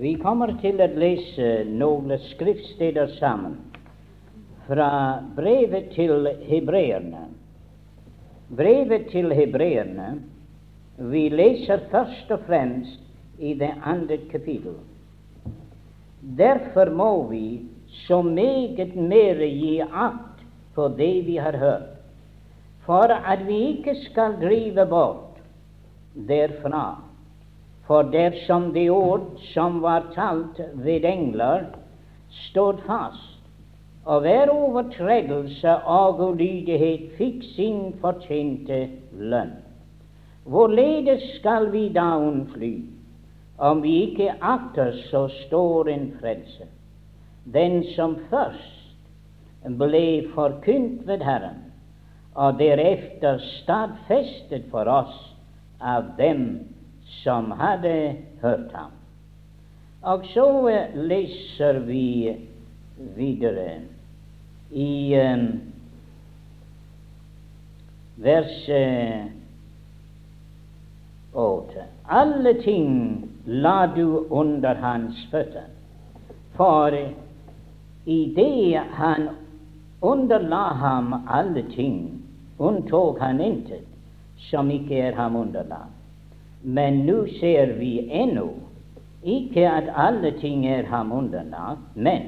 Vi kommer til å lese noen skriftsteder sammen fra brevet til hebreerne. Brevet til hebreerne vi leser først og fremst i det andre kapittel. Derfor må vi så meget mer gi akt på det vi har hørt, for at vi ikke skal drive bort derfra for dersom det ord som var talt ved engler, stod fast, og hver overtredelse og ulydighet fikk sin fortjente lønn, hvorledes skal vi da unnfly, om vi ikke akter så stor en frelse? Den som først ble forkynt ved Herren, og deretter stadfestet for oss av dem som hadde hørt ham. Og så leser vi videre i um, vers åtte. Alle ting la du under hans føtter, for i det han underla ham alle ting, unntok han intet som ikke er ham underlagt. Men nå ser vi ennå ikke at alle ting er ham underlagt, men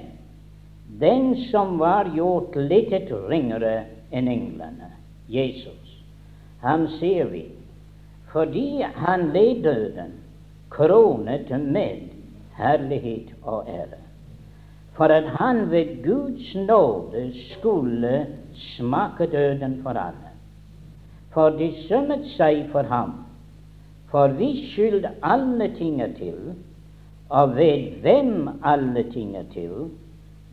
den som var gjort litt ringere enn englene, Jesus, ham ser vi fordi han led døden, kronet med herlighet og ære, for at han ved Guds nåde skulle smake døden for alle. For det sømmet seg for ham for vi skyld alle ting er til, og ved hvem alle ting er til,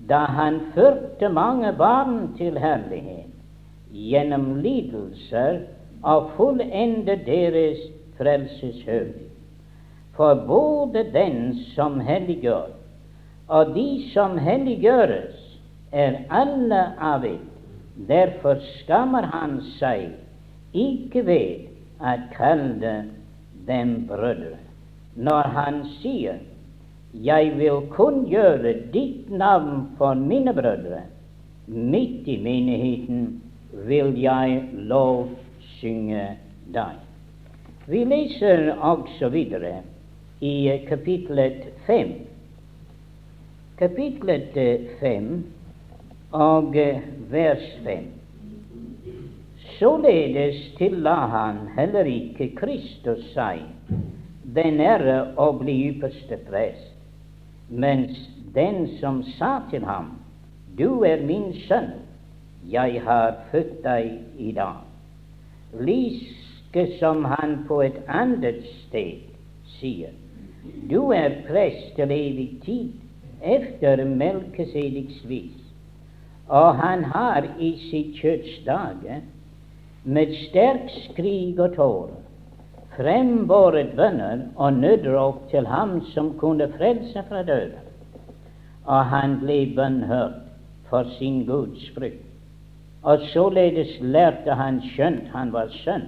da han førte mange barn til herlighet gjennom lidelser og fullende deres frelseshøvd. For både den som helliggjør, og de som helliggjøres, er alle av et. Derfor skammer han seg ikke ved at kalle dem brødre. Når han sier 'Jeg vil kun gjøre ditt navn for mine brødre', midt i menigheten vil jeg lovsynge deg. Vi leser også videre i kapitlet 5. Kapitlet 5 og vers 5. Således tilla han heller ikke Kristus seg den ære å bli ypperste prest, mens den som sa til ham, Du er min sønn, jeg har født deg i dag. Like som han på et annet sted sier, Du er prest til evig tid efter Melkesediks vis, og han har i sitt kjøtts dager med sterk skrig og tårer frembåret bønner og nødrop til ham som kunne frelse fra døden. Og han ble bønnhørt for sin Guds frykt. Og således lærte han, skjønt han var sønn,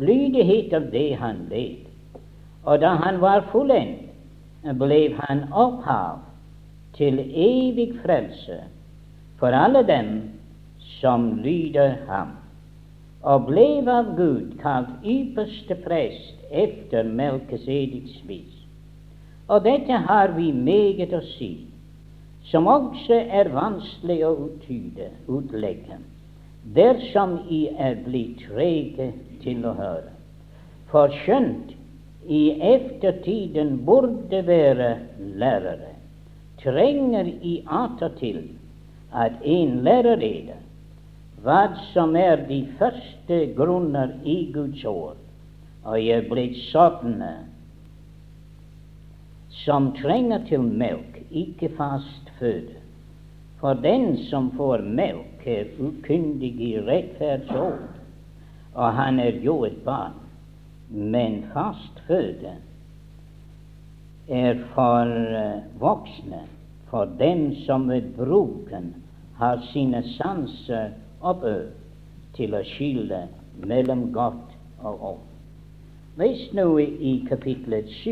lydighet av det han led. Og da han var fullendt, ble han opphav til evig frelse for alle dem som lyder ham og ble av Gud kalt ypperste prest efter Melkesediks vis. Og dette har vi meget å si, som også er vanskelig å uttyde, utlegge, dersom I er blitt trege til å høre. For skjønt i eftertiden burde være lærere, trenger I attertil at en lærer eder hva som er de første grunner i Guds ord, og jeg er blitt sånne som trenger til melk, ikke fast føde. For den som får melk, er ukyndig i rettferdsord, og han er jo et barn. Men fast føde er for uh, voksne, for dem som ved bruken har sine sanser oppøvd til å skille mellom godt og ondt. Les nå i kapitlet 7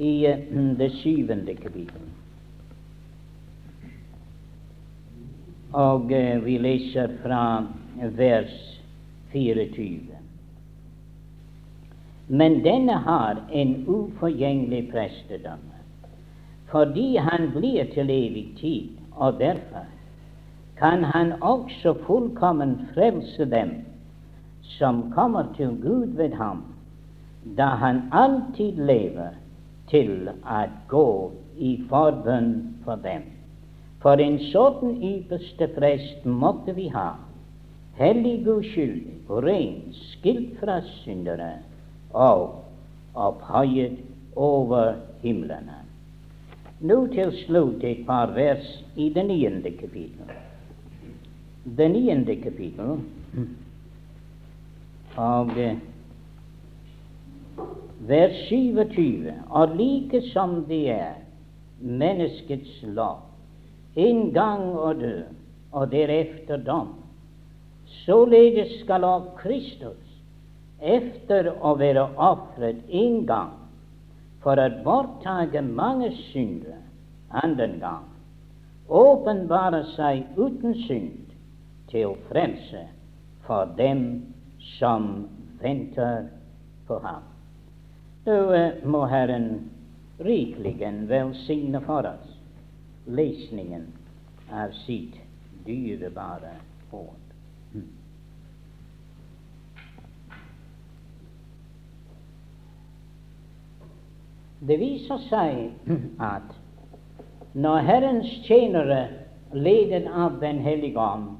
i det syvende kapittelet. Og vi leser fra vers 24. Men denne har en uforgjengelig prestedømme, fordi han blir til evig tid, og derfor kan han også fullkommen frelse dem som kommer til Gud ved ham, da han alltid lever til å gå i forbønn for dem. For en sånn ypperste prest måtte vi ha, hellig, uskyldig, ren, skilt fra syndere og opphøyet over himlene. Nå til slutt et par vers i det niende kapittel. Det niende kapittel av vers 27. Og like som det er menneskets lov, en gang å dø, og deretter dom, således skal av Kristus efter å være ofret en gang for å borttage mange synder annen gang, åpenbare seg uten synd til frelse for dem som venter på ham. Nå uh, må Herren rikelig velsigne for oss lesningen av sitt dyrebare ord. Det viser seg at når Herrens tjenere, ledet av Den hellige ånd,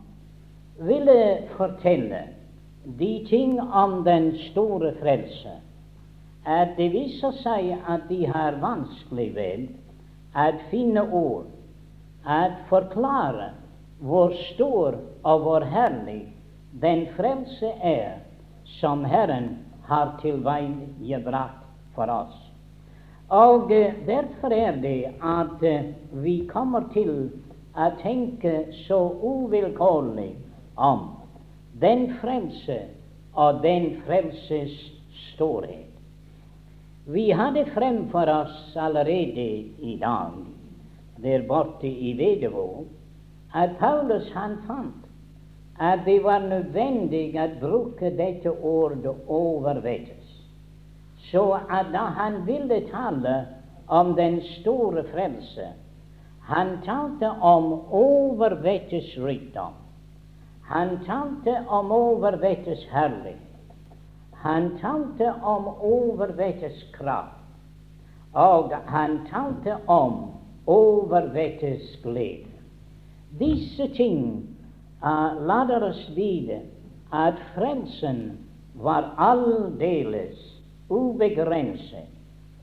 ville fortelle de ting om den store frelse, at det viser seg at de har vanskelig ved å finne ord, å forklare hvor stor og hvor herlig den frelse er som Herren har tilveiebrakt for oss. Og eh, derfor er det at eh, vi kommer til å tenke så uvilkårlig om den frelse og den frelses storhet. Vi hadde fremfor oss allerede i dag, der borte i Vedevåg, at Paulus han fant at det var nødvendig å bruke dette ordet 'overvettes' så at da han ville tale om den store frelse, han talte om overvettes rikdom. Han talte om overvettes herlighet. Han talte om overvettes kraft. Og han talte om overvettes glede. Disse ting uh, lader oss vite at frelsen var aldeles ubegrenset,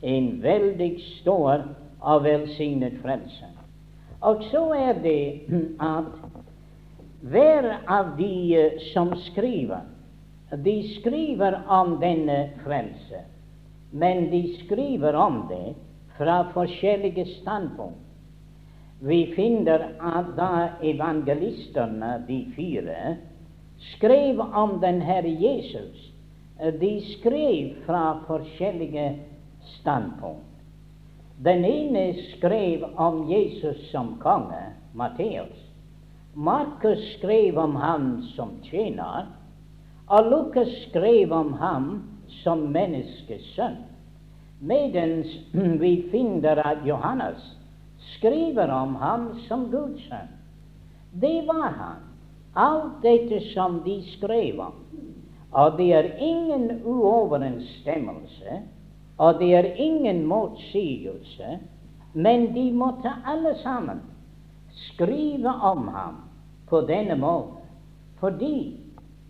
en veldig stor og velsignet frelse. Og så er det at hver av de eh, som skriver, de skriver om denne frelse, men de skriver om det fra forskjellige standpunkt. Vi finner at da evangelistene, de fire, skrev om den Herre Jesus, Eh, de skrev fra forskjellige standpunkt. Den ene skrev om Jesus som konge, Matteus. Markus skrev om ham som tjener, og Lukas skrev om ham som menneskesønn. Medens vi finner at Johannes skriver om ham som Guds sønn. Det var han. Alt dette som de skrev om. Og det er ingen uoverensstemmelse, og det er ingen motsigelse, men de måtte alle sammen skrive om ham på denne måten. Fordi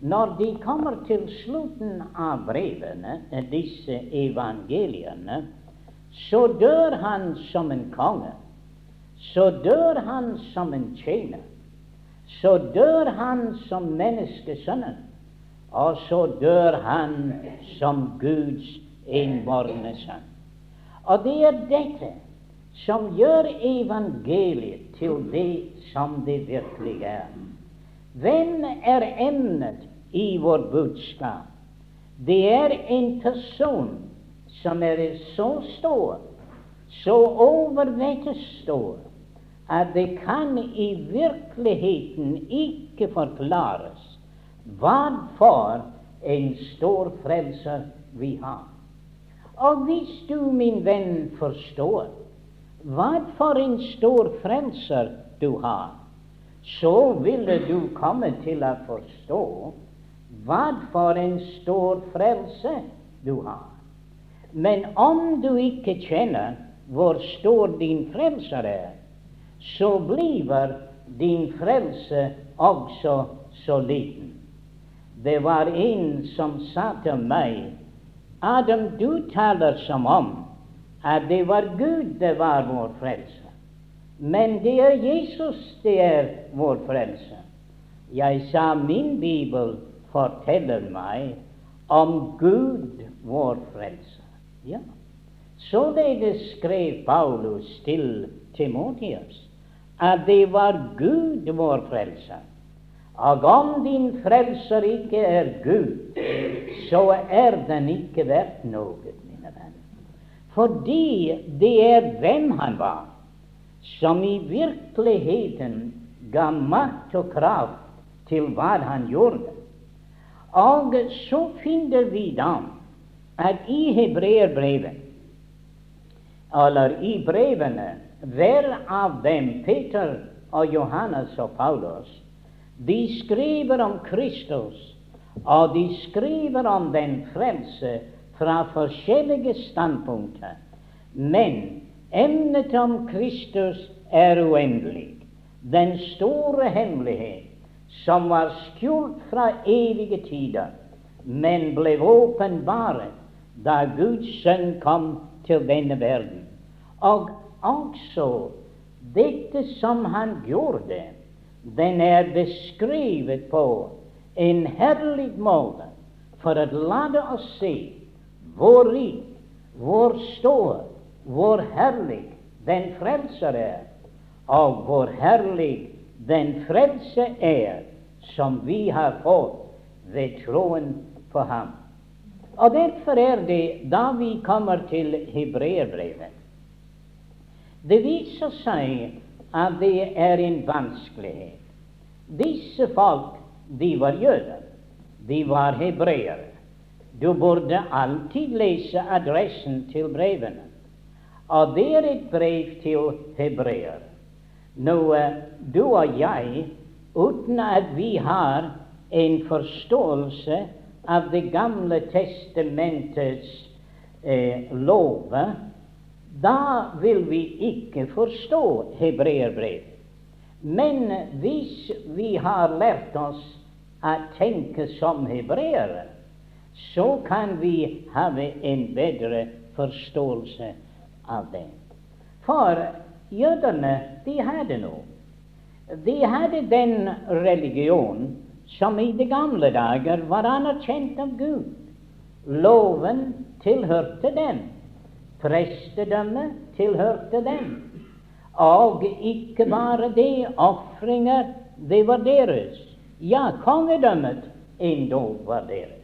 når de kommer til slutten av brevene, disse evangeliene, så dør han som en konge. Så dør han som en tjener. Så dør han som menneskesønnen og så dør han som Guds innbårne sønn. Og det er dette som gjør evangeliet til det som det virkelig er. Hvem er emnet i vårt budskap? Det er en person som er så stor så over stor, at det kan i virkeligheten ikke forklares hva for en stor frelser vi har. Og hvis du, min venn, forstår hva for en stor frelser du har, så ville du komme til å forstå hva for en stor frelse du har. Men om du ikke kjenner hvor stor din frelser er, så blir din frelse også så liten. Det var en som sa til meg Adam, du taler som om at det var Gud det var vår frelse. Men det er Jesus det er vår frelse. Jeg sa min bibel forteller meg om Gud vår frelse. Ja. Således skrev Paulus til Timotius at det var Gud vår frelse. Og om din frelser ikke er Gud, så er den ikke verdt noe. Fordi det er hvem han var, som i virkeligheten ga makt og kraft til hva han gjorde. Og så finner vi da at i hebreerbrevet, eller i brevene, hver av dem, Peter og Johannes og Paulus, de skriver om Kristus, og de skriver om den frelse fra forskjellige standpunkter. Men emnet om Kristus er uendelig. Den store hemmelighet som var skjult fra evige tider, men ble åpenbart da Guds sønn kom til denne verden. Og også dette som han gjorde den er beskrevet på en herlig måte for å la oss se hvor rik, hvor stor, hvor herlig den frelser er, og hvor herlig den frelse er som vi har fått ved troen på ham. Og Derfor er det, da vi kommer til hebreerbrevet Det viser seg at det er en vanskelighet. Disse folk, de var jøder. De var hebreere. Du burde alltid lese adressen til brevene. Og det er et brev til hebreer. Nå, du og jeg, uten at vi har en forståelse av Det gamle testamentets eh, lover, da vil vi ikke forstå hebreerbrevet. Men hvis vi har lært oss å tenke som hebreere, så kan vi ha en bedre forståelse av det. For jødene, de hadde noe. De hadde den religion som i de gamle dager var anerkjent av Gud. Loven tilhørte dem. Prestedømmet tilhørte dem. Og ikke bare det, ofringer, det var deres. Ja, kongedømmet endog var deres.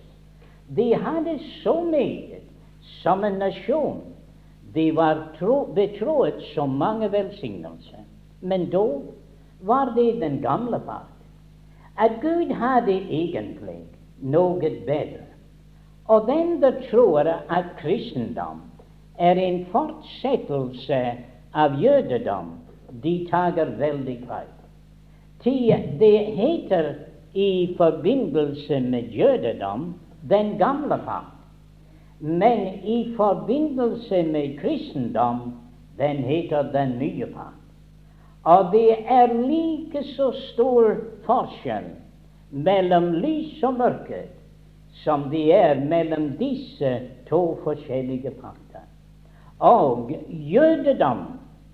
De hadde så meget som en nasjon. De var tro, betroet så mange velsignelser. Men da var det den gamle part. At Gud hadde egentlig noe bedre. Og den der tror at kristendom er en fortsettelse av jødedom, de tager veldig feil. Det heter i forbindelse med jødedom den gamle pakt. Men i forbindelse med kristendom den heter den nye pakt. Og det er like så stor forskjell mellom lys og mørke som det er mellom disse to forskjellige pakter. Og jødedom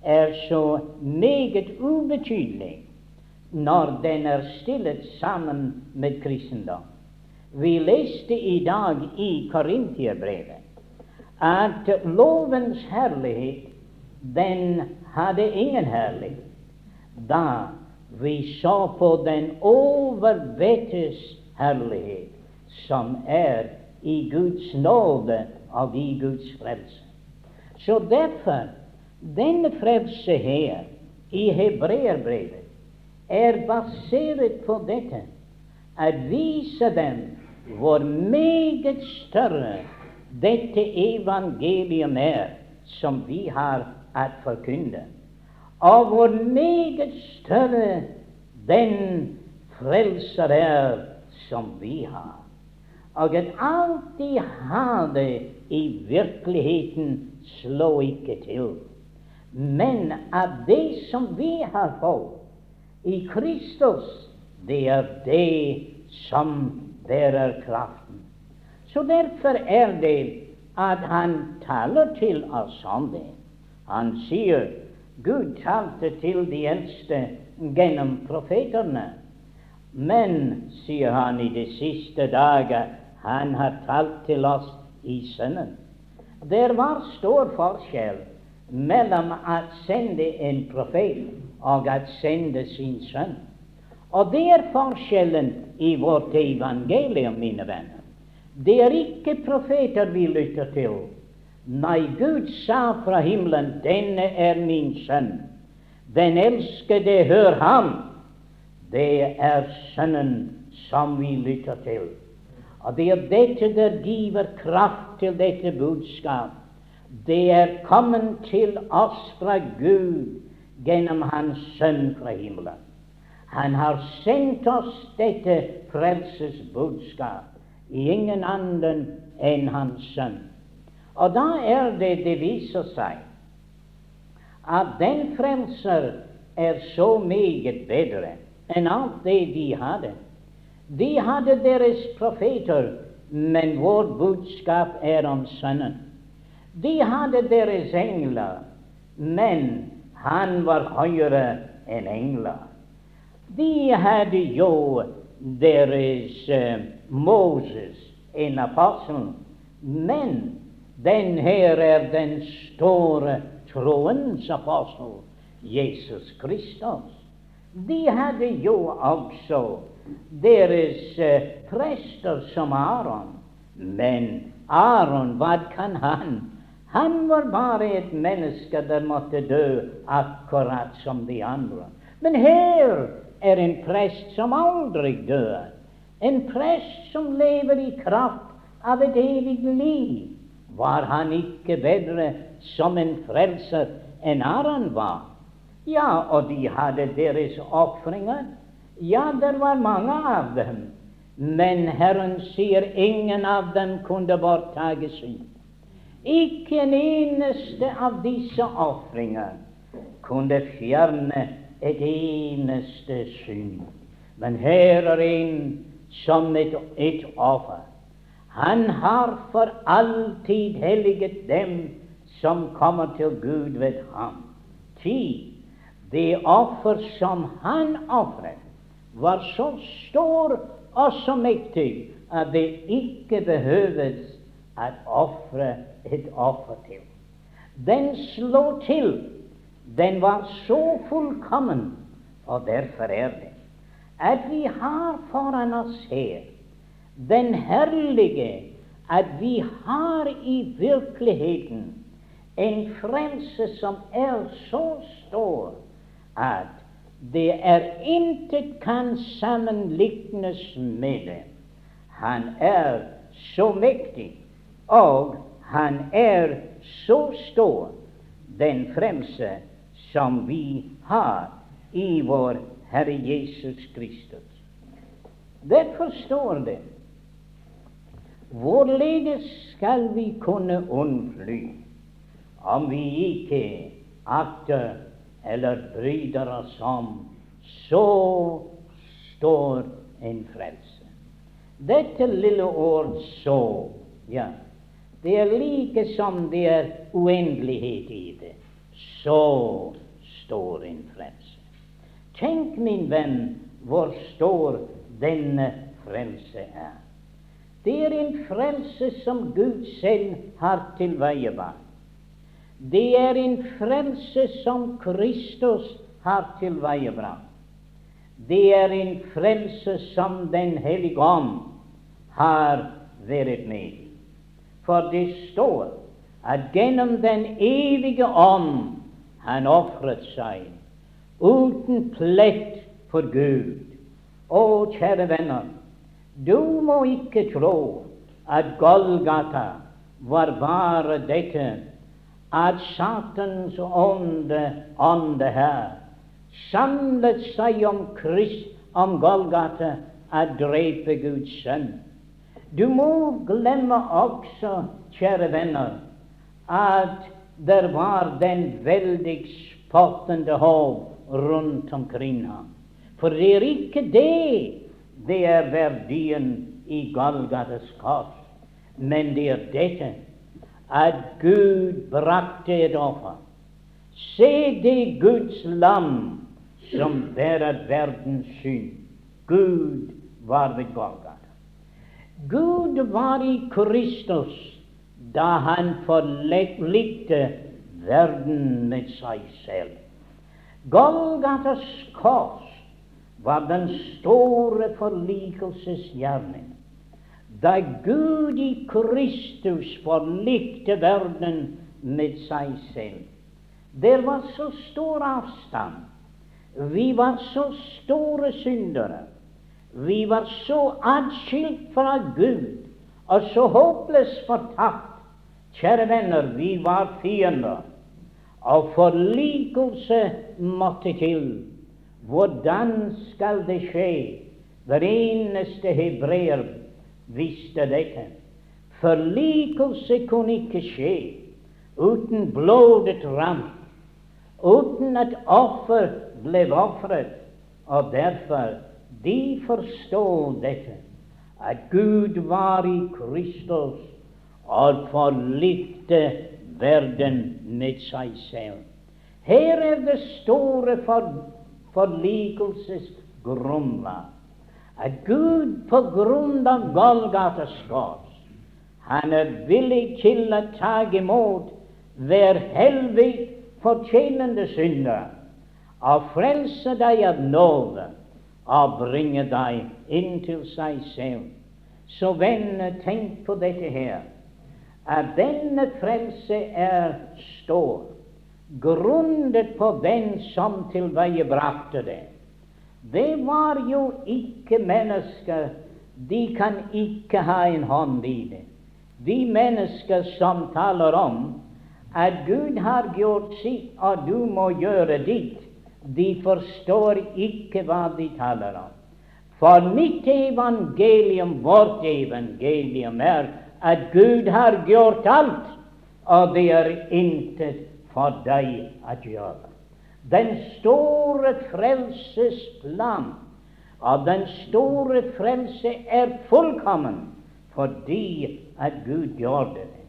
er så meget ubetydelig når den er stillet sammen med kristendom. Vi leste i dag i Korintierbrevet at lovens herlighet, den hadde ingen herlighet da vi så på den overvettes herlighet som er i Guds nåde og i Guds frelse. Så derfor Denne frelse her i hebreerbrevet er basert på dette at vise dem hvor meget større dette evangelium er som vi har at forkynne, og hvor meget større den frelser er som vi har. Og at alltid ha det i virkeligheten slå ikke til. Men at det som vi har fått i Kristus, det er det som bærer kraften. Så derfor er det at han taler til oss om det. Han sier Gud talte til de eldste gjennom profetene. Men, sier han i de siste dager, han har talt til oss i Sønnen. Det var stor forskjell mellom å sende en profet og å sende sin sønn. Og det er forskjellen i vårt evangelium, mine venner. Det er ikke profeter vi lytter til. Nei, Gud sa fra himmelen, 'Denne er min sønn'. Den elskede, hør ham. Det er Sønnen som vi lytter til. Og det er dette der giver kraft til dette budskap. Det er kommet til oss fra Gud gjennom Hans Sønn fra himmelen. Han har sendt oss dette frelsesbudskap i ingen annen enn Hans Sønn. Og da er det det viser seg at den frelser er så meget bedre enn alt det de hadde. De hadde deres profeter, men vårt budskap er om Sønnen. De hadde deres engler, men han var høyere enn engler. De hadde jo deres uh, Moses, en apostel, men den her er den store troens apostel, Jesus Kristus. De hadde jo også deres uh, prester som Aron. Men Aron, hva kan han? Han var bare et menneske der måtte dø akkurat som de andre. Men her er en prest som aldri dør. En prest som lever i kraft av et evig liv. Var han ikke bedre som en frelser enn Aron var? Ja, og de hadde deres ofringer. Ja, det var mange av dem, men Herren sier ingen av dem kunne borttage synd. Ikke en eneste av disse ofringer kunne fjerne et eneste synd. Men her er en som et, et offer. Han har for alltid helliget dem som kommer til Gud ved ham. Ti, det offer som han ofret, var så stor og så mektig at det ikke behøves å ofre et offer til. Den slår til. Den var så fullkommen, og derfor er det at vi har foran oss her den herlige at vi har i virkeligheten en frelse som er så stor at det er intet kan sammenlignes med det. Han er så mektig, og han er så stor, den frelse som vi har i vår Herre Jesus Kristus. Derfor står det Hvorledes skal vi kunne unnfly om vi ikke akter eller bryter oss om, så står en frelse. Dette lille ord 'så', ja, det er like som det er uendelighet i det. Så står en frelse. Tenk, min venn, hvor stor denne frelse er. Det er en frelse som Gud selv har tilveiebrakt. Det er en frelse som Kristus har tilveiebrakt. Det er en frelse som Den hellige ånd har vært med i. For det står at gjennom Den evige ånd Han ofret seg uten plett for Gud. Å, kjære venner, du må ikke tro at Golgata var bare dette at Satans ånde, ånde her samlet seg om, Krist, om Golgata at drepe Guds sønn. Du må glemme også, kjære venner, at det var den veldig spottende håp rundt omkring ham. For det er ikke det det er verdien i Golgatas kors, men det er dette at Gud brakte et offer. Se det Guds lam som bærer verdens synd. Gud var ved Golgata. Gud var i Kristus da han forlikte verden med seg selv. Golgatas kors var den store forlikelsesgjerning. Da Gud i Kristus forlikte verden med seg selv. Det var så stor avstand. Vi var så store syndere. Vi var så atskilt fra Gud og så håpløst fortapt. Kjære venner, vi var fiender, og forlikelse måtte til. Hvordan skal det skje? Hver eneste hebreer visste dette. Forlikelse kunne ikke skje uten blodet rant, uten at offer ble ofret. Og derfor de forstod dette, at Gud var i Kristus og forlikte verden med seg selv. Her er det store for forlikelsesgrunnlag. At Gud på grunn av Golgatas kors han er villig til å ta imot hver helvig fortjenende synder og frelse deg av nåde og bringe deg inn til seg selv. Så venner, tenk på dette her, at denne frelse er stor grundet på den som tilveiebrakte det. Det var jo ikke mennesker De kan ikke ha en hånd i det. De mennesker som taler om at Gud har gjort sitt, og du må gjøre ditt, de forstår ikke hva de taler om. For mitt evangelium, vårt evangelium, er at Gud har gjort alt, og det er intet for deg å gjøre. Den store frelsesplan og den store frelse er fullkommen fordi at Gud gjorde det.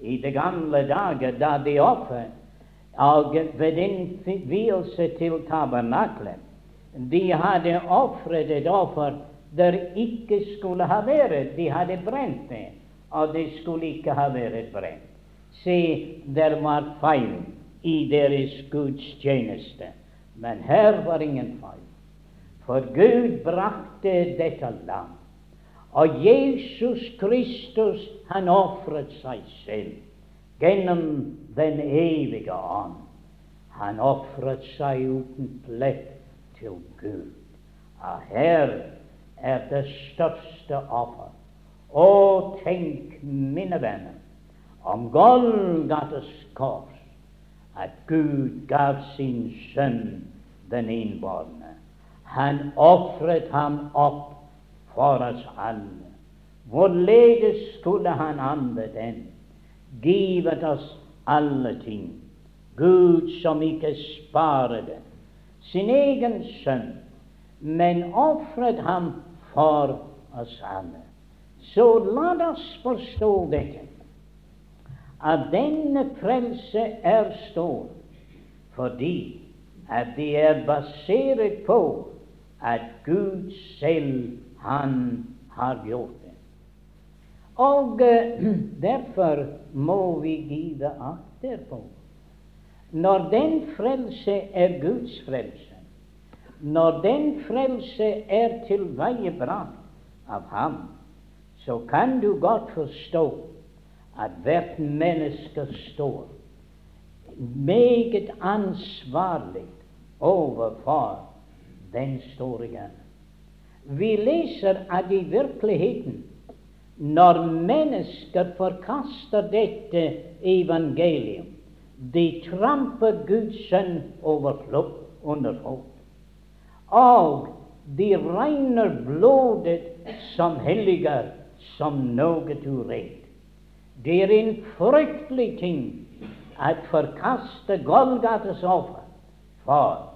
I de gamle dager da de offer og ved innvielse til tabernaklet de hadde ofret et offer der ikke skulle ha vært. De hadde brent det, og det skulle ikke ha vært brent. Se, der var feil i deres gudstjeneste. Men her var ingen feil. For Gud brakte dette land. Og Jesus Kristus, han ofret seg selv gjennom den evige ånd. Han ofret seg uten plett til Gud. Og her er det største offer. Å, tenk, mine venner, om Golgates kors, at Gud gav sin sønn den innbårne. Han ofret ham opp for oss alle. Hvorledes skulle han annet enn givet oss alle ting? Gud som ikke sparede sin egen sønn, men ofret ham for oss alle. Så la oss forstå dette at denne frelse er stor fordi at det er basert på at Gud selv, Han har gjort det. Og uh, derfor må vi give akter på når den frelse er Guds frelse, når den frelse er tilveiebrakt av Ham, så kan du godt forstå at hvert menneske står meget ansvarlig overfor den store gjerning. Vi leser at i virkeligheten, når mennesker forkaster dette evangelium, de tramper Guds sønn over under fot. Og de regner blodet som helliger som noe urent. Det er en fryktelig ting at forkaste Golgates offer. For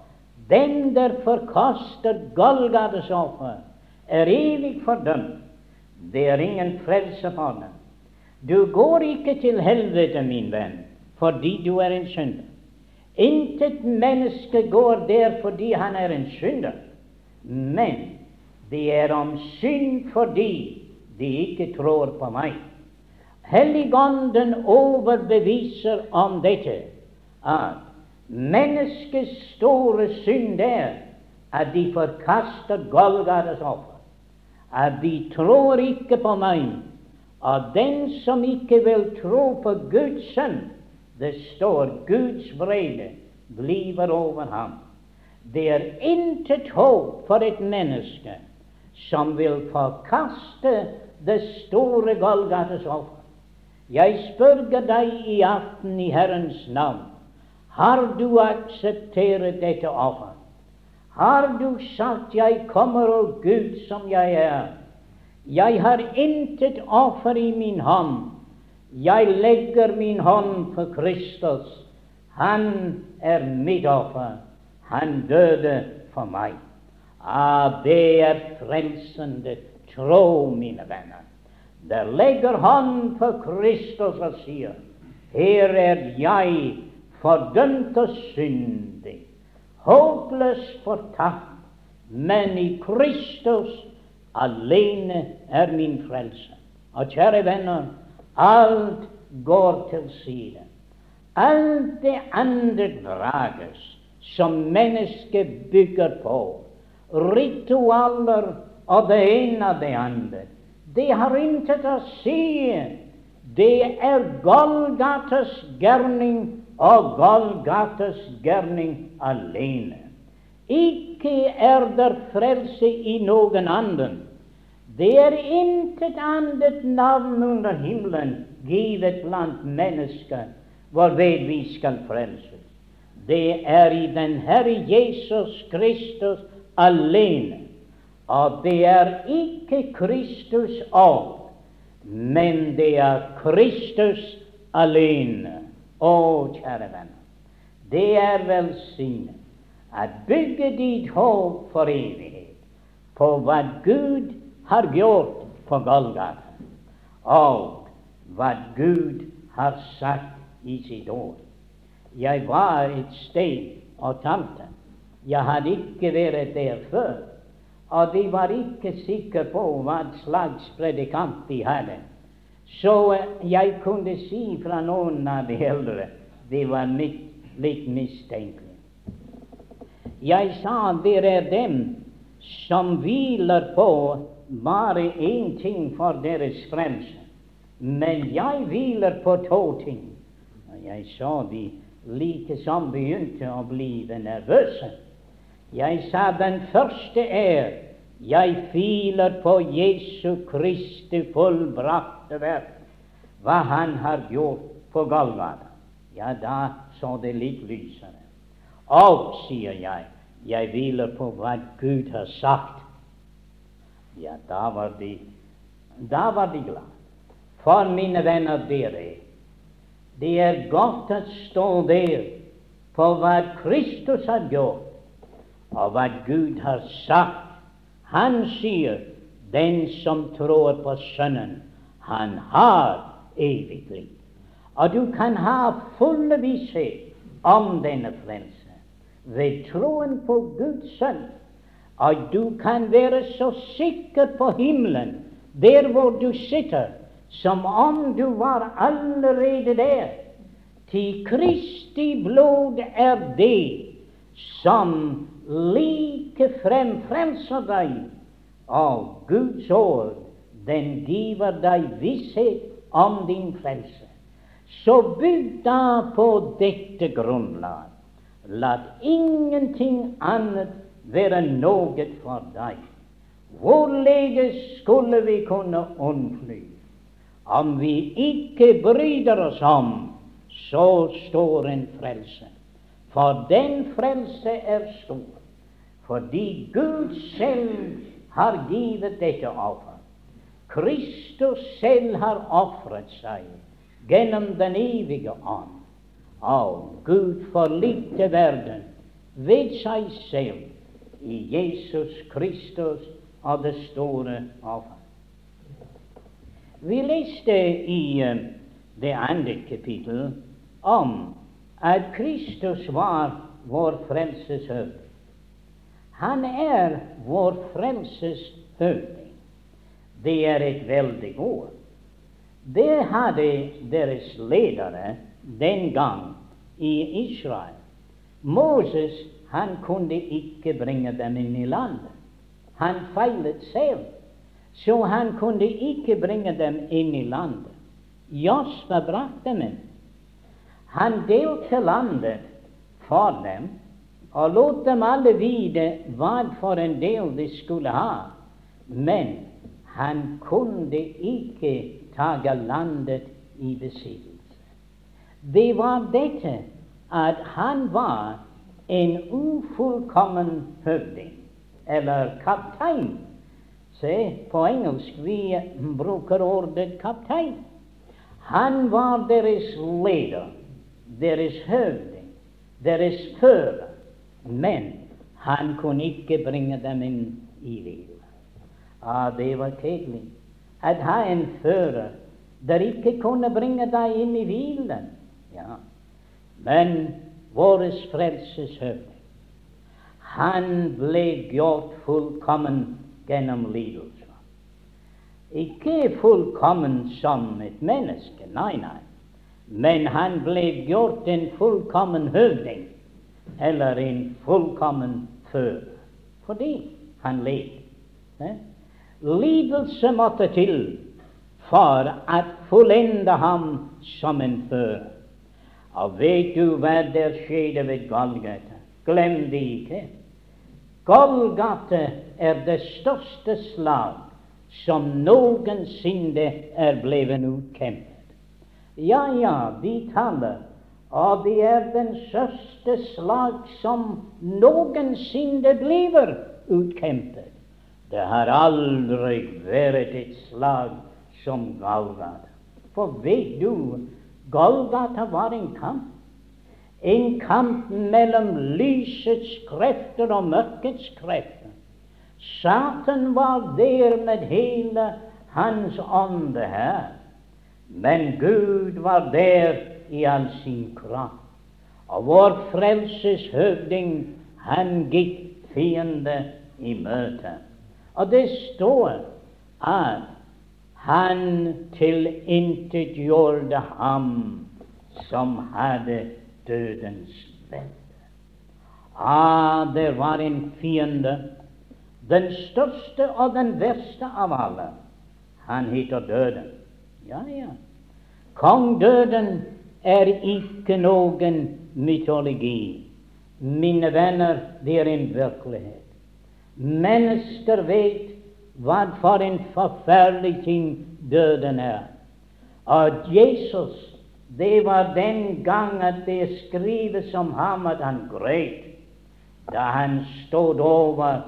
den der forkaster Golgates offer, er evig fordømt. Det er ingen frelse for dem. Du går ikke til helvete, min venn, fordi du er en synder. Intet menneske går der fordi han er en synder, men det er om synd fordi de ikke tror på meg. Helligånden overbeviser om dette, at menneskets store synd er at de forkaster Golgates offer, at de tror ikke på meg, og den som ikke vil tro på Guds sønn, det står Guds vrede bliver over ham. Det er intet håp for et menneske som vil forkaste det store Golgates offer. Jeg spørger deg i aften i Herrens navn, har du akseptert dette offer? Har du sagt 'Jeg kommer, og Gud, som jeg er'? Jeg har intet offer i min hånd. Jeg legger min hånd på Kristus. Han er mitt offer. Han døde for meg. Ah, det er frelsende tro, mine venner. Der legger han på Kristus og sier, her er jeg fordømt og syndig, håpløs fortapt, men i Kristus alene er min frelse. Og kjære venner, Alt går til side. Alt det andre drages som mennesket bygger på. Ritualer og det ene og det andre. Det har intet å si. Det er Golgates gjerning og Golgates gjerning alene. Ikke er der frelse i noen annen. Det er intet annet navn under himmelen givet blant mennesker hvorved vi skal frelses. Det er i den Herre Jesus Kristus alene. Og det er ikke Kristus ånd, men det er Kristus alene. Å, kjære venner, det er velsignet at bygge ditt håp for evighet på hva Gud har gjort på Golgata, og hva Gud har sagt i sitt ord. Jeg var et sted og talte. Jeg hadde ikke vært der før, og de var ikke sikre på hva slags predikant de hadde. Så jeg kunne si fra noen av de eldre de var litt mistenkelige. Jeg sa dere er dem som hviler på bare én ting for deres frelse. Men jeg hviler på to ting. Og jeg så de like som begynte å bli nervøse. Jeg sa den første er jeg filer på Jesu Kristi fullbrakte verk, hva Han har gjort på Golgata. Ja, da så det litt lysere. Og, sier jeg, jeg hviler på hva Gud har sagt ja, da var de da var de glad. For mine venner, dere, det er godt å stå der på hva Kristus har gjort, og hva Gud har sagt. Han sier, 'Den som tror på Sønnen, han har evig liv'. Og du kan ha full visshet om denne frelse ved troen på Guds sønn Og du kan være så sikker på himmelen, der hvor du sitter, som om du var allerede der. Til Kristi blod er det som like frem frelser deg, av Guds ord, den giver deg visshet om din frelse. Så bygg da på dette grunnlag. La ingenting annet være noe for deg. Hvorledes skulle vi kunne unnfly om vi ikke bryr oss om så stor en frelse? For den frelse er stor, fordi Gud selv har givet dette offer. Kristus selv har ofret seg gjennom den evige ånd. Og Gud forlikte verden ved seg selv i Jesus Kristus og det store offer. Vi leste i uh, det andre kapittel om at Kristus var vår frelseshøvd. Han er vår frelses høvding. Det er et veldig ord. Det hadde deres ledere den gang i Israel. Moses han kunne ikke bringe dem inn i landet. Han feilet selv, så han kunne ikke bringe dem inn i landet. Josfa brakte dem inn. Han delte landet for dem og lot dem alle vite hva for en del de skulle ha. Men han kunne ikke ta landet i besittelse. Det var dette at han var en ufullkommen høvding, eller kaptein. Se, på engelsk vi bruker ordet kaptein. Han var deres leder, deres høvding, deres fører. Men han kunne ikke bringe dem inn i hvile. Ah, det var kjedelig at ha en fører der ikke kunne bringe deg inn i hvilen. Ja. Men vår frelses høvding, han ble gjort fullkommen gjennom lidelse. Ikke fullkommen som et menneske, nei, nei, men han ble gjort en fullkommen høvding, eller en fullkommen før. fordi han led. Eh? Lidelse måtte til for å fullende ham som en før. Og vet du hva der skjedde ved Golgata? Glem det ikke. Golgata er det største slag som noensinne er blevet utkjempet. Ja, ja, de taler, og det er den største slag som noensinne blir utkjempet. Det har aldri vært et slag som Golgata. For vet du, Golgata var en kamp. En kamp mellom lysets krefter og mørkets krefter. Satan var der med hele hans ånde her. Men Gud var der i all sin kraft. Og vår frelses høvding, han gikk fiende i møte. Og det står at han tilintetgjorde ham som hadde dødens velde. Ah, det var en fiende, den største og den verste av alle. Han heter Døden. Ja, ja. Kong Døden er ikke noen mytologi. Mine venner, det er en virkelighet. Mennesker vet hva for en forferdelig ting døden er. Og Jesus, det var den gang at det skrives om ham at han gret da han stod over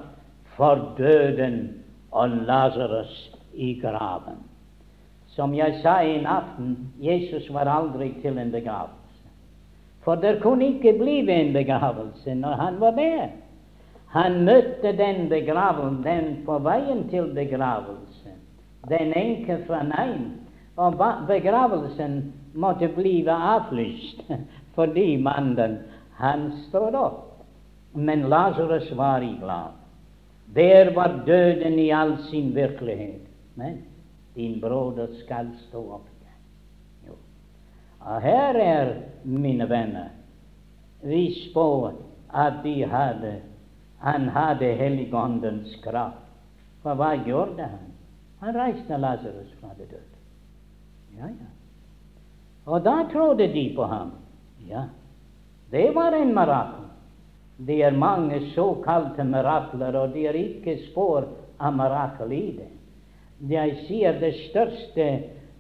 for døden og Lasarus i graven. Som jeg sa en aften, Jesus var aldri til en begravelse. For det kunne ikke bli en begravelse når han var der. Han møtte den begravelsen, den på veien til begravelse, den enke fra Nain. Og begravelsen måtte bli avlyst fordi mannen han stod opp. Men Lasarus var i glad. Der var døden i all sin virkelighet. Men din broder skal stå opp igjen. Jo. Og her er, mine venner, vi på at de hadde han hadde Helligåndens kraft. For hva gjorde han? Han reiste Lasarus fra det døde. Ja, ja. Og da trodde de på ham. Ja, det var en mirakel. Det er mange såkalte mirakler, og det er ikke spor av mirakel i det. Jeg sier det største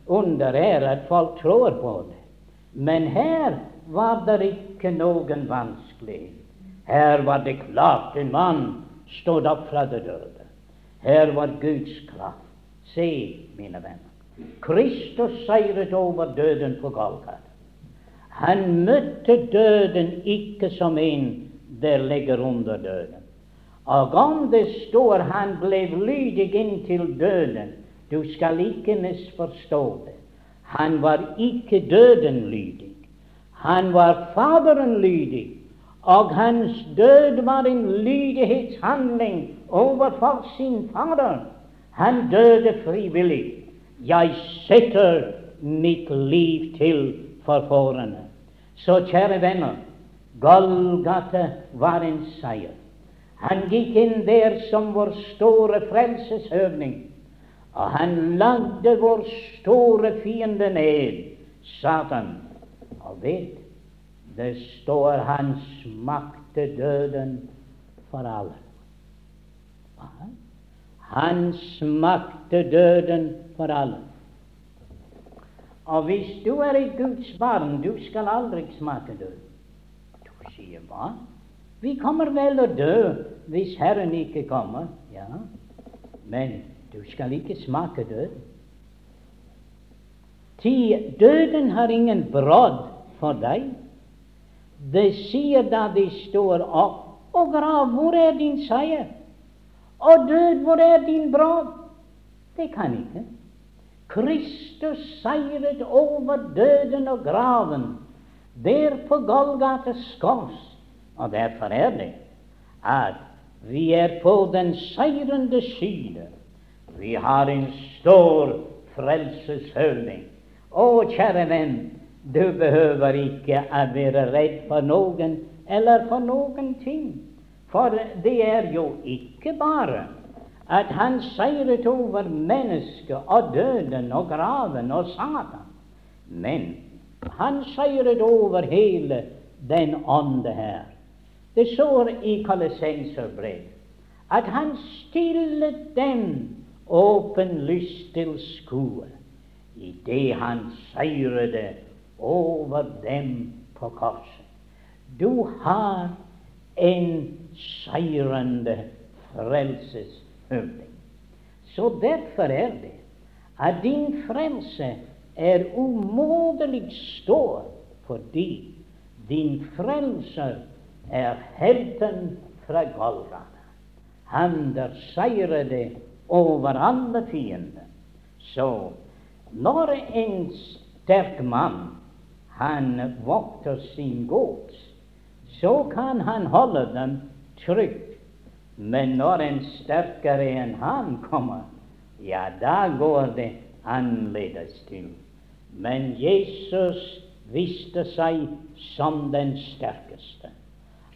under er at folk tror på det. Men her var det ikke noen vanskelig. Her var det klart en mann stod opp fra det døde. Her var Guds kraft. Se, mine venner. Kristus seiret over døden på Golgata. Han møtte døden ikke som en der ligger under døden. Og om det står han ble lydig inntil døden, du skal ikke misforstå det. Han var ikke døden lydig. Han var Faderen lydig, og hans død var en lydighetshandling overfor sin Fader. Han døde frivillig. Jeg setter mitt liv til for. Så kjære venner, Golgata var en seier. Han gikk inn der som vår store frelseshøvding, og han lagde vår store fiende ned, Satan. Og vet, det står hans makt til døden for alle. Hans makt til døden for alle. Og hvis du er et Guds barn, du skal aldri smake døden sier hva? Vi kommer vel å dø hvis Herren ikke kommer. Ja, men du skal ikke smake død. Ty døden har ingen brodd for deg. Det sier da de står opp. Og grav, hvor er din seier? Og død, hvor er din brodd? Det kan ikke. Kristus seiret over døden og graven der på Golgates kors. Og derfor er det at vi er på den seirende side. Vi har en stor frelseshøvding. Å, kjære venn, du behøver ikke å være redd for noen eller for noen ting. For det er jo ikke bare at han seiret over mennesket og døden og graven og Satan. Men han seiret over hele den ånde her. Det står i kolossenserbrevet at han stillet dem åpen lyst til skue idet han seirede over dem på korset. Du har en seirende frelseshøvding. Så derfor er det at din frelse er umåtelig stor fordi din frelser er helten fra Golgata. Han der seirede over alle fiender. Så når en sterk mann han vokter sin gods, så kan han holde dem trygt. Men når en sterkere enn han kommer, ja, da går det annerledes til. Men Jesus viste seg som den sterkeste,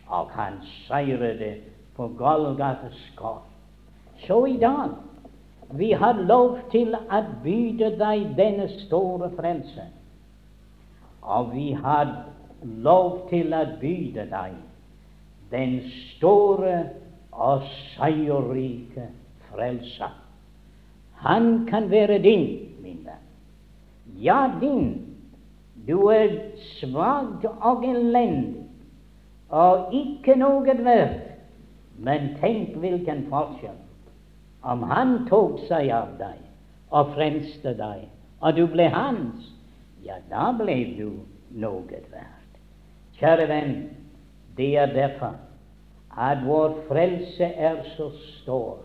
og han seirede på Golgates kors. Så i dag vi har lov til å byde deg denne store frelse. Og vi har lov til å byde deg den store og seierrike frelse. Han kan være din, min venn. Ja, din. Du er svak og elendig og ikke noe verdt. Men tenk hvilken forskjell om han tok seg av deg og frelste deg, og du ble hans. Ja, da ble du noe verdt. Kjære venn, det er derfor at vår frelse er så stor,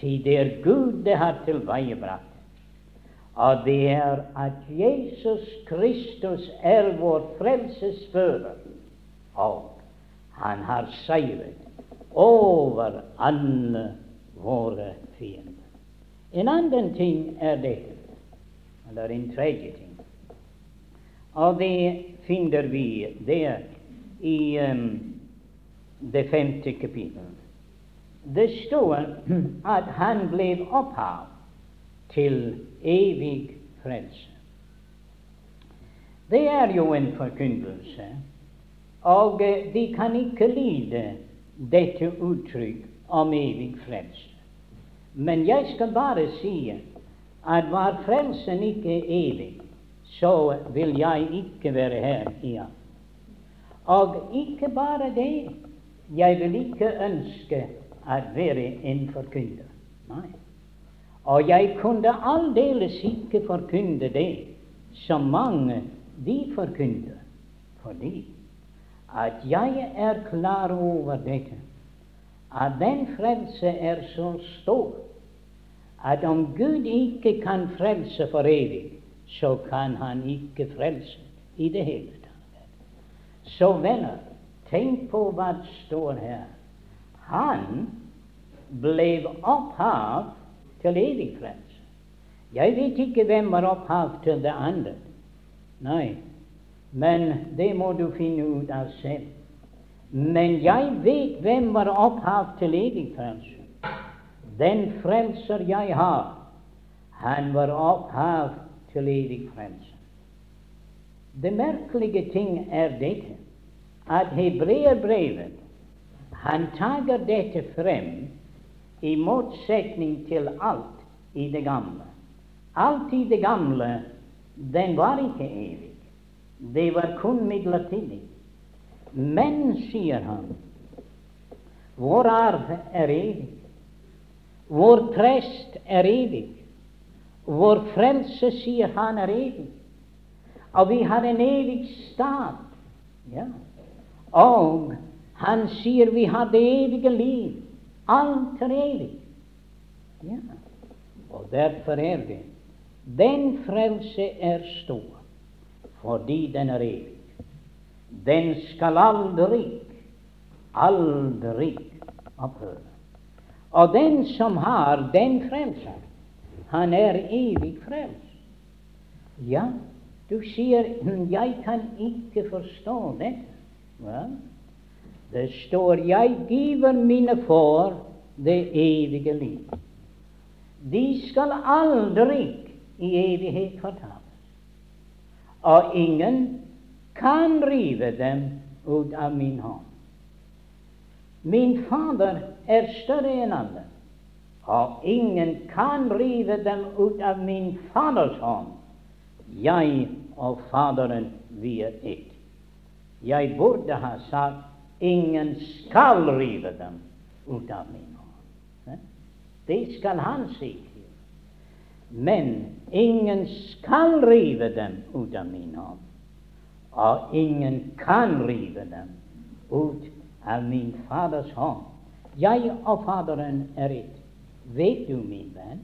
til det er Gud det har tilveiebrakt og det er at Jesus Kristus er vår frelsesfører, og han har seiret over alle våre fiender. En annen ting er dette, eller en tredje ting, og det finner vi der i um, det femte kapittelet. Det står at han ble opphav til evig frelse. Det er jo en forkynnelse. Og eh, de kan ikke lide dette uttrykk om evig frelse. Men jeg skal bare si at var frelsen ikke evig, så vil jeg ikke være her igjen. Og ikke bare det, jeg vil ikke ønske å være en forkynner. Nei. Og jeg kunne aldeles ikke forkynne det som mange de forkynner, fordi at jeg er klar over dette, at den frelse er så stor at om Gud ikke kan frelse for evig, så kan Han ikke frelse i det hele tatt. Så venner, tenk på hva det står her. Han ble opphav til evig frelse. Jeg vet ikke hvem var opphav til det andre. Nei, men det må du finne ut av selv. Men jeg vet hvem var opphav til evig frelse. Den frelser jeg har, han var opphav til evig frelse. Det merkelige ting er dette, at hebreerbrevet han tager dette frem i motsetning til alt i det gamle. Alt i det gamle, den var ikke evig. Det var kun midlertidig. Men, sier han, vår arv er evig. Vår prest er evig. Vår frelse, sier han, er evig. Og vi har en evig stat. Ja. Og han sier vi har det evige liv. Alt er evig. Ja. Og derfor er det den frelse er stor fordi den er evig. Den skal aldri, aldri opphøre. Og den som har den frelser, han er evig frelst. Ja, du sier 'jeg kan ikke forstå dette'. Vel, det står 'jeg giver mine for det evige liv'. De skal aldri i evighet fortapes. Og ingen kan rive dem ut av min hånd. Min Fader er større enn alle, og ingen kan rive dem ut av min Faders hånd. Jeg og Faderen, vi er ett. Jeg burde ha sagt ingen skal rive dem ut av min hånd. Det skal han si. Men ingen skal rive dem ut av min hånd, og ingen kan rive dem ut av min Faders hånd. Jeg og Faderen er ett. Vet du, min venn,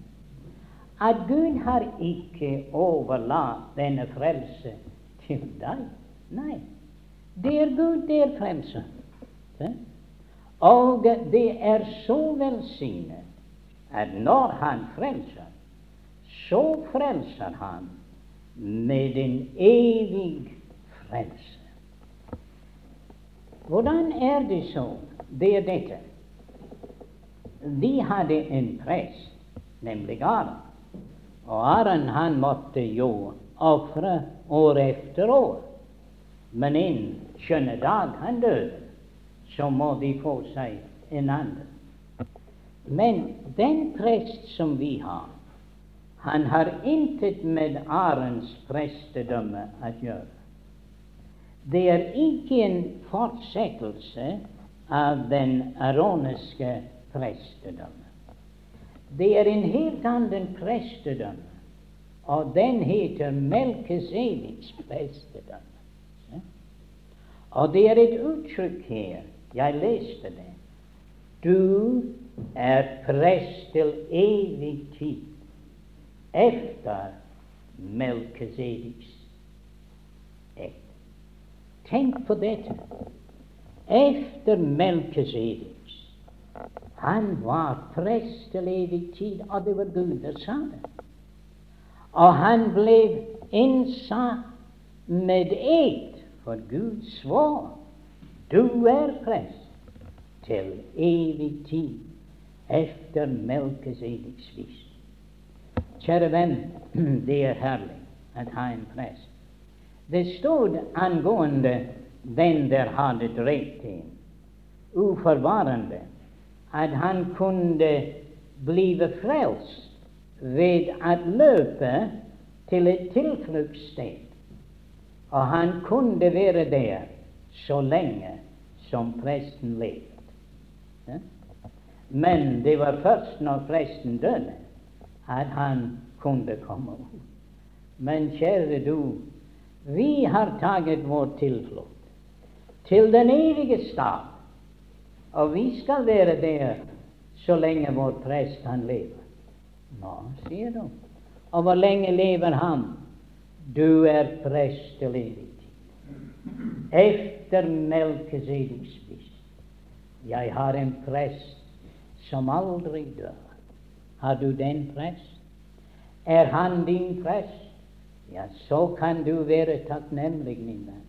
at Gud har ikke overlatt denne frelse til deg? Nei. Det er Gud, det er frelse. Og det er så velsignet at når Han frelser, så frelser Han med en evig frelse. Hvordan er det så? Det er dette. Vi hadde en prest, nemlig Aron. Og Aron han måtte jo ofre år efter år. Men en skjønne dag han døde, så må de få seg en annen. Men den prest som vi har, han har intet med Arens prestedømme å gjøre. Det er ikke en fortsettelse av den aroniske prestedømme. Det er en helt annen prestedømme, og den heter Melkesediks prestedømme. Og det er et uttrykk her. Jeg leste det. Du er prest til evig tid efter Melkesediks ett. Tenk på dette. Efter Melkesediks. Han var evig tid, og det var Gud som. Og han blev insatt med ed, for Gud svor du är präst til evig tid efter Melkesediks vis. Kjære venn, det er herlig å ha en prest. Det stod angående den der hadde drept ham, uforvarende, at han kunne blive frelst ved å løpe til et tilfluktssted. Og han kunne være der så lenge som presten levde. Men det var først når presten døde, at han kunne komme. Men kjære du, vi har tatt vår tilflukt til den evige stad, og vi skal være der så lenge vår prest han lever. Nå, sier du. Og hvor lenge lever han? Du er prest til evig tid. Efter Melkesedeks spist. Jeg har en prest som aldri dør. Har du den prest? Er han din prest? Ja, så kan du være takknemlig, min venn.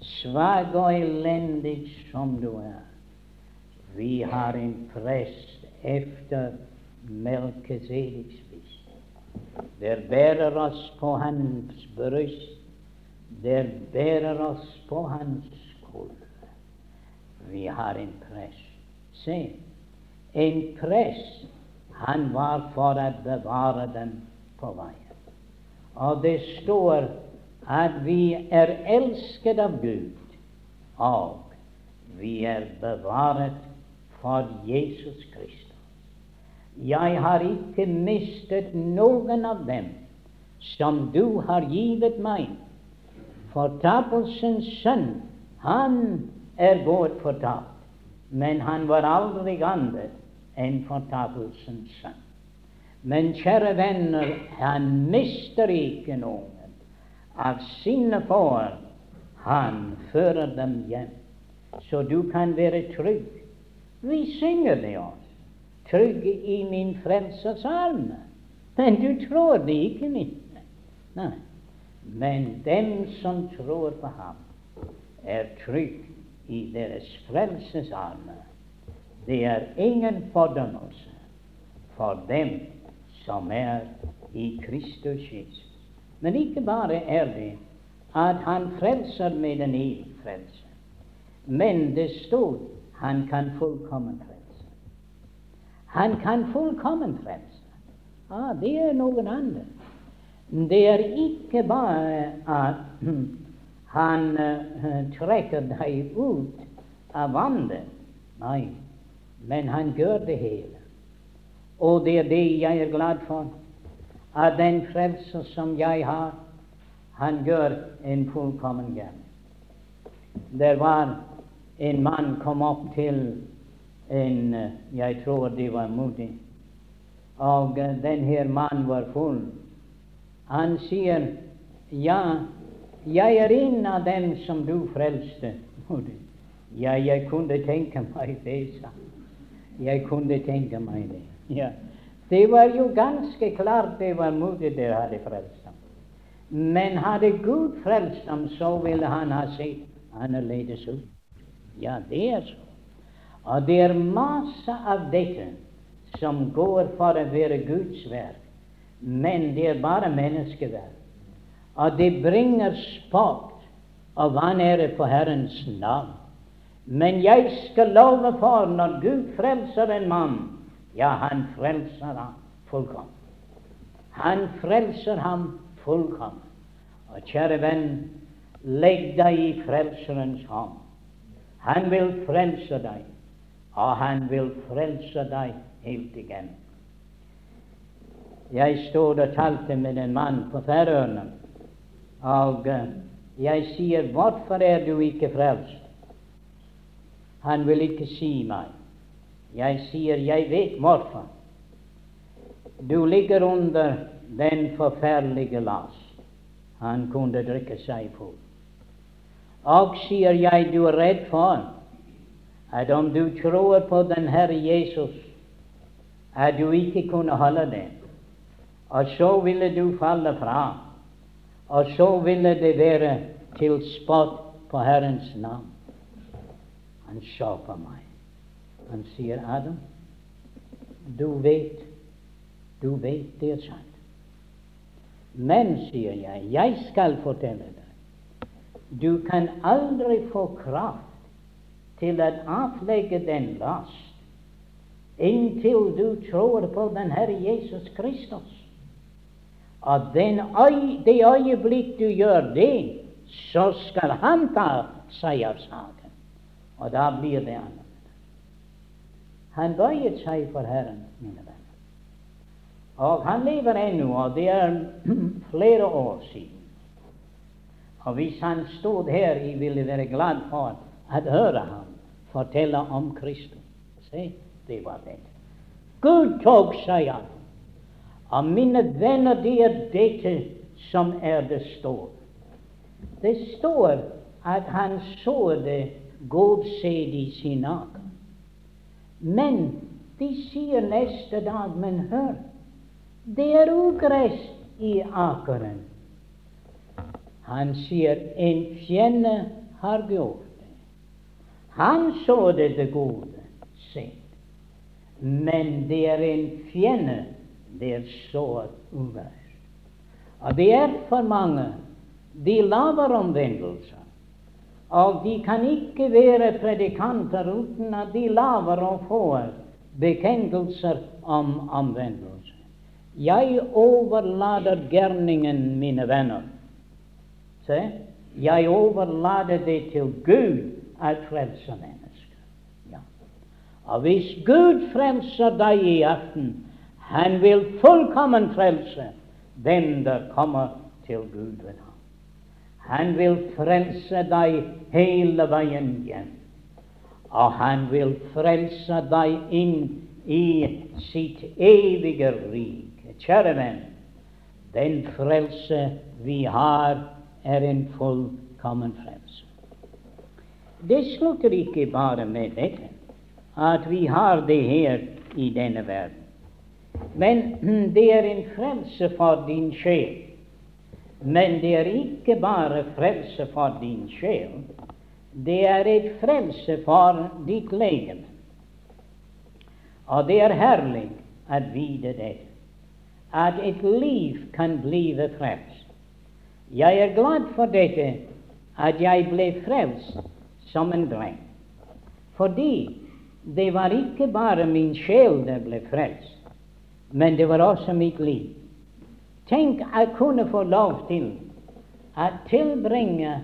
Svak og elendig som du er. Vi har en prest efter Melkesedeks. Der bærer oss på hans bryst. Der bærer oss på hans skulder. Vi har en prest. Se, en prest, han var for å bevare dem på veien. Og det står at vi er elsket av Gud, og vi er bevaret for Jesus Kristus. Jeg har ikke mistet noen av dem som du har givet meg. Fortapelsens sønn, han er gått fortapt, men han var aldri annet enn fortapelsens sønn. Men kjære venner, han mister ikke noen av sine får. Han fører dem hjem, så du kan være trygg. Vi synger det oss. Trygg i min frelsers armer. Men du tror det ikke, min Nei. Men dem som tror på ham, er trygg i deres frelses armer. Det er ingen fordømmelse for dem som er i Kristus Jesus. Men ikke bare er det at han frelser med en evig frelse, men det stod han kan fullkommen frelse. Han kan fullkommen frelse. Ah, det er noen andre. Det er ikke bare at han uh, trekker deg ut av vannet. Nei, men han gjør det hele. Og det er det jeg er glad for. At den frelse som jeg har, han gjør en fullkommen gjerning. Det var en mann kom opp til en Jeg tror det var modig. Og denne mannen var full. Han sier, 'Ja, jeg er en av dem som du frelste.' Ja, jeg kunne tenke meg det, sa Jeg kunne tenke meg det. Ja. Det var jo ganske klart det var modig der hadde frelst ham. Men hadde Gud frelst ham, så ville han ha sett annerledes ut. Ja, det er så. Og det er masse av dette som går for å være Guds verk, men det er bare menneskeverk. Og det bringer spott og vanære på Herrens navn. Men jeg skal love for, når Gud frelser en mann, ja, han frelser ham fullkomment. Han frelser ham fullkomment. Og kjære venn, legg deg i Frelserens hånd. Han vil frelse deg, og han vil frelse deg helt igjen. Jeg stod og talte med en mann på Færøyene, og eh, jeg sier, 'Hvorfor er du ikke frelst?' Han vil ikke si meg. Jeg sier, jeg vet hvorfor. Du ligger under den forferdelige last. Han kunne drikke seg full. Og sier jeg, du er redd for at om du tror på den Herre Jesus, at du ikke kunne holde det. Og så ville du falle fra. Og så ville det være til spott på Herrens navn. Han på meg. Han sier, 'Adam, du vet, du vet det er sant.' Men, sier jeg, jeg skal fortelle deg. du kan aldri få kraft til å avlegge den last inntil du tror på den Herre Jesus Kristus. Og den, det øyeblikk du gjør det, så skal han ta seg av saken. Og da blir det annerledes. Han bøyet seg for Herren, mine venner. Og han lever ennå, og det er flere år siden. Og hvis han stod her, jeg ville være glad for å høre ham fortelle om Kristus. Se, det var det. Gud tok seg av Og mine venner, det er dette som er det store. Det står at han så det god sæd i sin aker. Men de sier neste dag, men hør, det er ugress i akeren. Han sier en fjende har gjort det. Han så det det gode sæd. Men det er en fjende der sår ugress. Og det er for mange de lager omvendelser. Og de kan ikke være predikanter uten at de lager og får bekjennelser om omvendelse. Jeg overlater gjerningen, mine venner. Se, jeg overlater det til Gud at frelse mennesker. Ja. Og hvis Gud frelser deg i aften, han vil fullkommen frelse den der kommer til Gud ved ham. Han vil frelse deg hele veien hjem. Og han vil frelse deg inn i sitt evige rike. Kjære venn, den frelse vi har, er en fullkommen frelse. Det slutter ikke bare med dette, at vi har det her i denne verden. Men det er en frelse for din sjel. Men det er ikke bare frelse for din sjel. Det er et frelse for ditt legeme. Og det er herlig å vite det, at et liv kan bli frelst. Jeg er glad for dette, at jeg ble frelst som en dreng. Fordi det var ikke bare min sjel som ble frelst, men det var også mitt liv. Tenk jeg kunne få lov til å tilbringe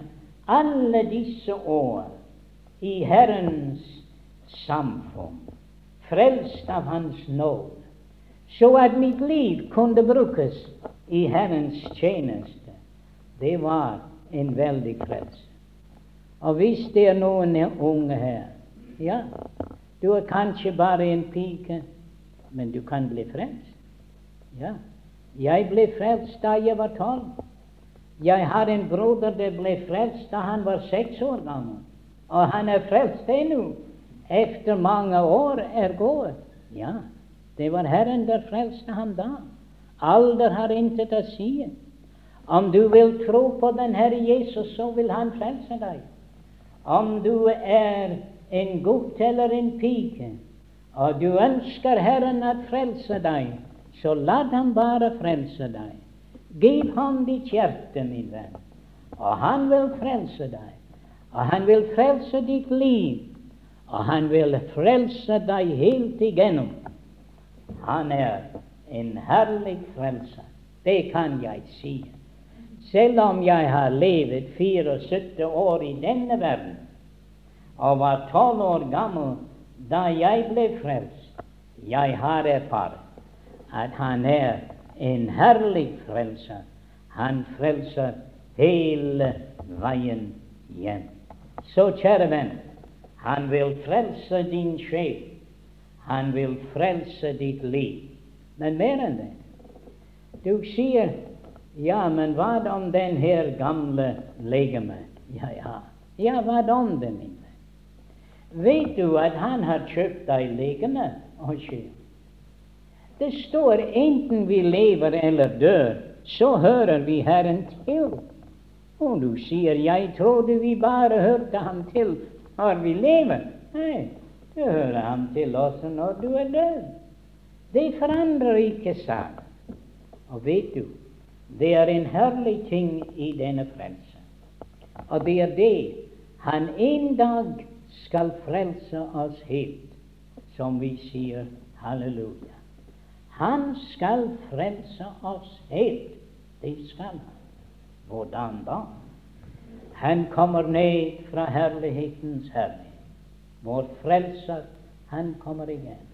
alle disse år i Herrens samfunn, frelst av Hans nåde, så at mitt liv kunne brukes i Herrens tjeneste. Det var en veldig frelse. Og hvis det er noen unge her Ja, du er kanskje bare en pike, men du kan bli frelst. Ja. Jeg ble frelst da jeg var tolv. Jeg har en broder som ble frelst da han var seks år gammel. Og han er frelst ennå, etter mange år er gått. Ja, det var Herren der frelste ham da. Alder har intet å si. Om du vil tro på den Herre Jesus, så vil Han frelse deg. Om du er en gutt eller en pike, og du ønsker Herren å frelse deg, så la ham bare frelse deg. Giv ham ditt hjerte, min venn, og han vil frelse deg. Og han vil frelse ditt liv, og han vil frelse deg helt igjennom. Han er en herlig frelser. Det kan jeg si. Selv om jeg har levet 74 år i denne verden og var 12 år gammel da jeg ble frelst, jeg har erfart at han er en herlig frelser. Han frelser hele veien hjem. Så, kjære venn, han vil frelse din sjel. Han vil frelse ditt liv. Men mer enn det. Du sier ja, men hva om den her gamle legeme? Ja, ja. Ja, hva om det, min venn? Vet du at han har kjøpt deg legeme og sjel? Det står enten vi lever eller dør, så hører vi Herren til. Og du sier 'jeg trodde vi bare hørte ham til når vi lever'. Nei, du hører ham til også når du er død. Det forandrer ikke saken. Og vet du, det er en herlig ting i denne frelse. Og det er det han en dag skal frelse oss helt, som vi sier halleluja. Han skal frelse oss helt. Det skal han. Hvordan da? Han kommer ned fra herlighetens herlighet. Vår frelser, han kommer igjen.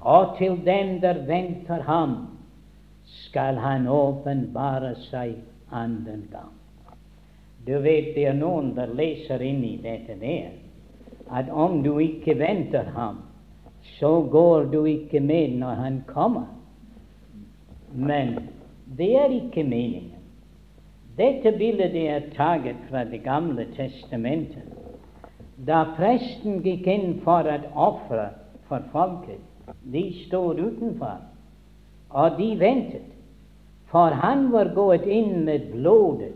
Og til dem der venter ham, skal han åpenbare seg anden gang. Du vet det er noen der leser inn i dette der, at om du ikke venter ham, så går du ikke med når han kommer. Men det er ikke meningen. Dette bildet er taget fra Det gamle testamentet. Da presten gikk inn for å ofre for folket, de stod utenfor, og de ventet. For han var gått inn med blodet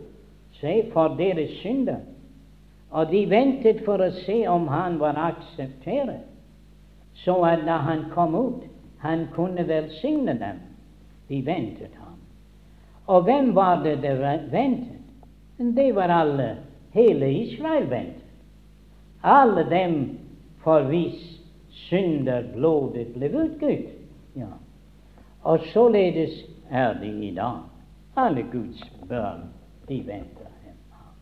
se, for deres synder. Og de ventet for å se om han var akseptert, så at da han kom ut, han kunne velsigne dem. De ventet ham. Og hvem var det de ventet? Det var alle. Hele Israel ventet. Alle dem for hvis synder blodet ble utgitt. Ja. Og således er det i dag. Alle Guds børn, de venter ham.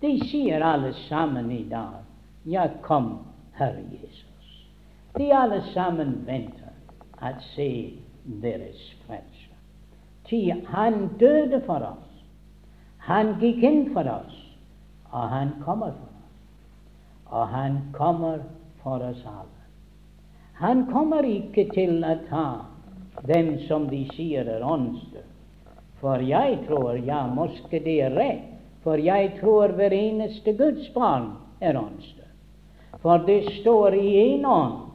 De sier alle sammen i dag, ja, kom, Herre Jesus. De alle sammen venter at se deres frelse. Ty han døde for oss. Han gikk inn for oss, og han kommer for oss. Og han kommer for oss alle. Han kommer ikke til å ta dem som de sier er åndsdød. For jeg tror, ja, måske det er rett, for jeg tror hver eneste Guds barn er åndsdød. For det står i én ånd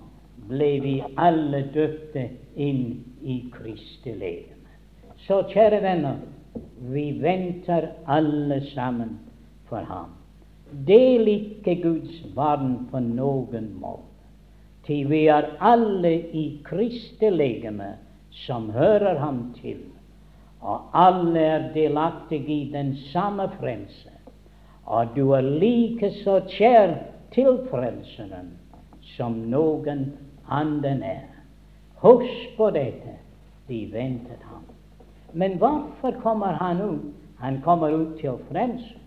ble vi alle døpte inn i Kristi legeme. Så kjære venner, vi venter alle sammen for ham. Del ikke Guds barn på noen måte, til vi er alle i Kristi legeme som hører ham til, og alle er delaktige i den samme frelse, og du er like så kjær til Frelseren som noen annen er. Husk på dette, de ventet ham. Men hvorfor kommer han ut? Han kommer ut til frelse.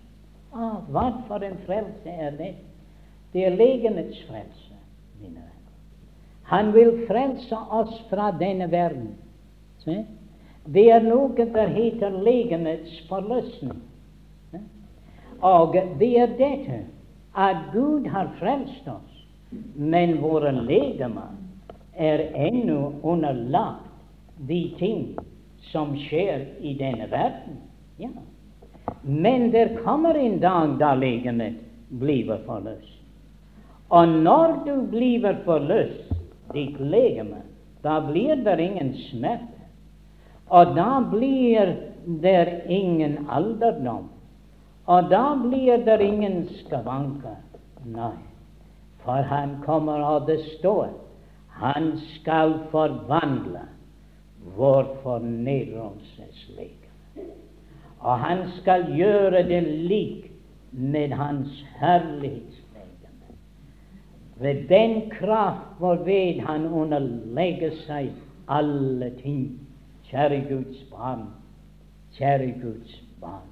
Ah, hva for en frelse er det? Det er legenets frelse, mine venner. Han vil frelse oss fra denne verden. Se? Det er noe der heter legenets forløsning. Og det er dette at Gud har frelst oss, men våre legemer er ennå underlagt de ting som skjer i denne verden. Ja. Men det kommer en dag da legemet blir forløst. Og når du blir forløst, ditt legeme, da blir det ingen smerte. Og da blir det ingen alderdom. Og da blir det ingen skavanker. Nei, for han kommer, og det står, han skal forvandle vår fornedrelseslegeme. Og han skal gjøre det lik med hans herlighetslegeme. ved den kraft hvorved han underlegger seg alle ting. Kjære Guds barn, kjære Guds barn.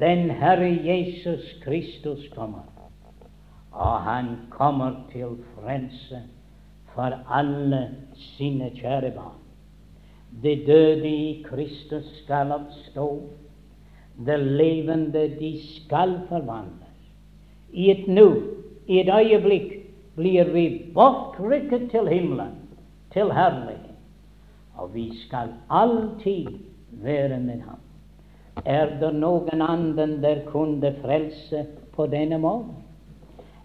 Den Herre Jesus Kristus kommer, og han kommer til frelse for alle sine kjære barn. Det døde i Kristus skal oppstå. Det levende, de skal forvandles. I et nu i et øyeblikk blir vi bortrykket til himmelen, til herlighet. Og vi skal alltid være med ham. Er det noen annen der kunne frelse på denne måten?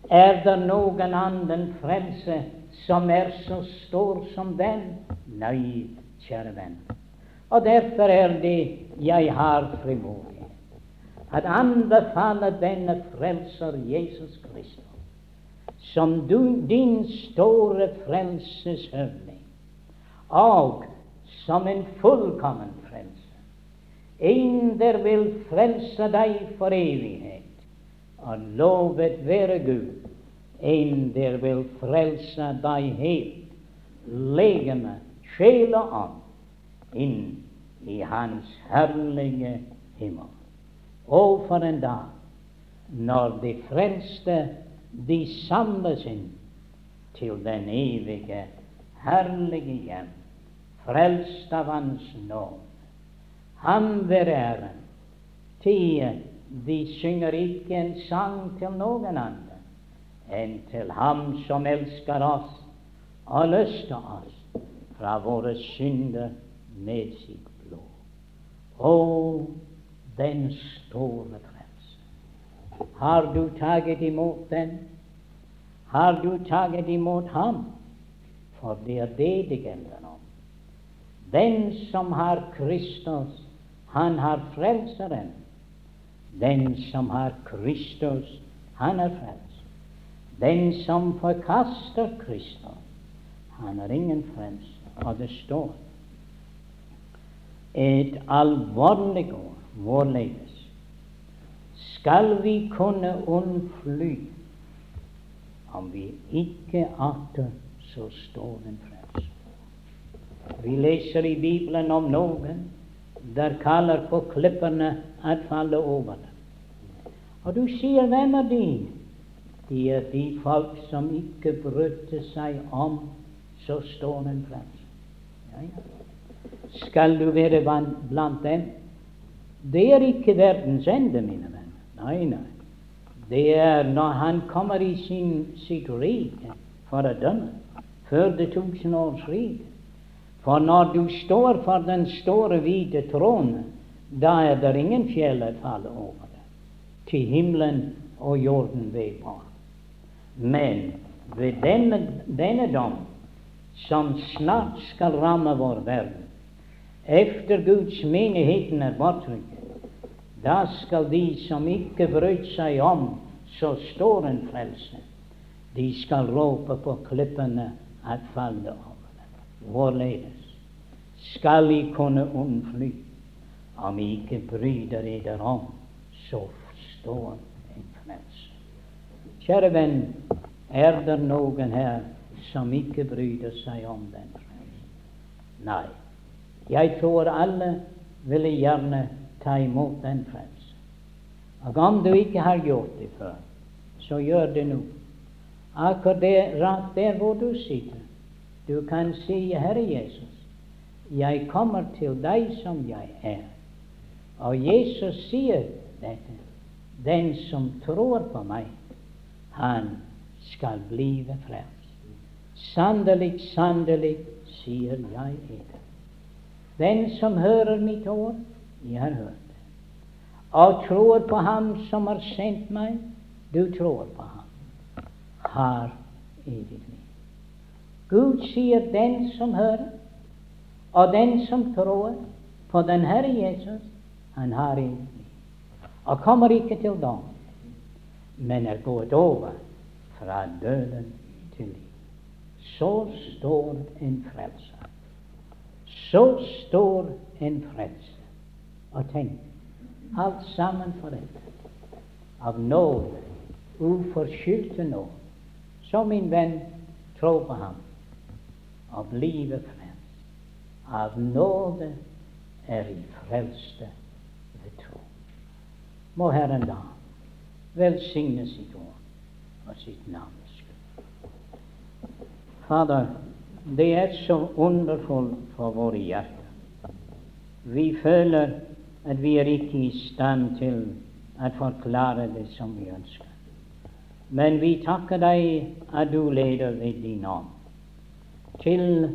Er det noen annen frelse som er så stor som den? Nei, kjære venn. Og derfor er det jeg har frimodighet at anbefale denne frelser Jesus Kristus som du, din store frelseshøvding, og som en fullkommen frelse. En der vil frelse deg for evighet. Og lovet være Gud, en der vil frelse deg helt, legeme, sjel og ånd, inn i Hans herlige himmel. Og for en dag når de frelste de samles inn til den evige, herlige hjem, frelst av Hans nåde. Ham være æren. Til de synger ikke en sang til noen andre enn til Ham som elsker oss og løster oss fra våre synder med sitt blod. Å, den store frelse! Har du taget imot den? Har du taget imot ham? For det er det det gjelder om. Den som har Kristus, han har Frelseren. Den som har Kristus, han er frelst. Den som forkaster Kristus, han er ingen frelst. Og det står et alvorlig ord vårledes. skal vi kunne unnfly om vi ikke atter så står en frelst. Vi leser i Bibelen om noen der kaller på klipperne at falle over dem. Og du sier, hvem er de? De er de folk som ikke brydde seg om så står en plass. Ja, ja. Skal du være blant dem? Det er ikke verdens ende, mine venner. Nei, nei. Det er når han kommer i sin, sitt rike for å dømme, før det tusenårsriket. For når du står for den store, hvite tronen, da er det ingen fjell å falle over det, til himmelen og jorden vedbar. Men ved denne, denne dom, som snart skal ramme vår verden, efter Guds menigheten er bortrykket, da skal de som ikke brøt seg om så står en frelse, de skal rope på klippene at falle over dem. Hvorledes skal I kunne unnfly om I ikke bryter dere om så stor en frelse? Kjære venn, er det noen her som ikke bryter seg om den frelsen? Nei. Jeg tror alle ville gjerne ta imot den frelsen. Og om du ikke har gjort det før, så gjør det nå. Akkurat rett der hvor du sitter. Du kan si, Herre Jesus, jeg kommer til deg som jeg er. Og Jesus sier dette. Den som tror på meg, han skal blive frelst. Sannelig, sannelig, sier jeg eder. Den som hører mitt ord, jeg har hørt det, og tror på Ham som har sendt meg, du tror på Ham, har evig liv. Gud sier den som hører, og den som tror på den Herre Jesus, han har evig liv, og kommer ikke til dom, men er gått over fra døden til liv. Så står en frelser så stor en frelse. Og tenk, alt sammen for dette. Av nåde, uforskyldte nåde. Så, min venn, tro på ham og blive frelst. Av nåde er I frelste ved tro. Må Herren da velsigne sitt ord og sitt navn. Fader, det er så underfullt for våre hjerter. Vi føler at vi er ikke i stand til å forklare det som vi ønsker. Men vi takker deg at du leder ved din ånd til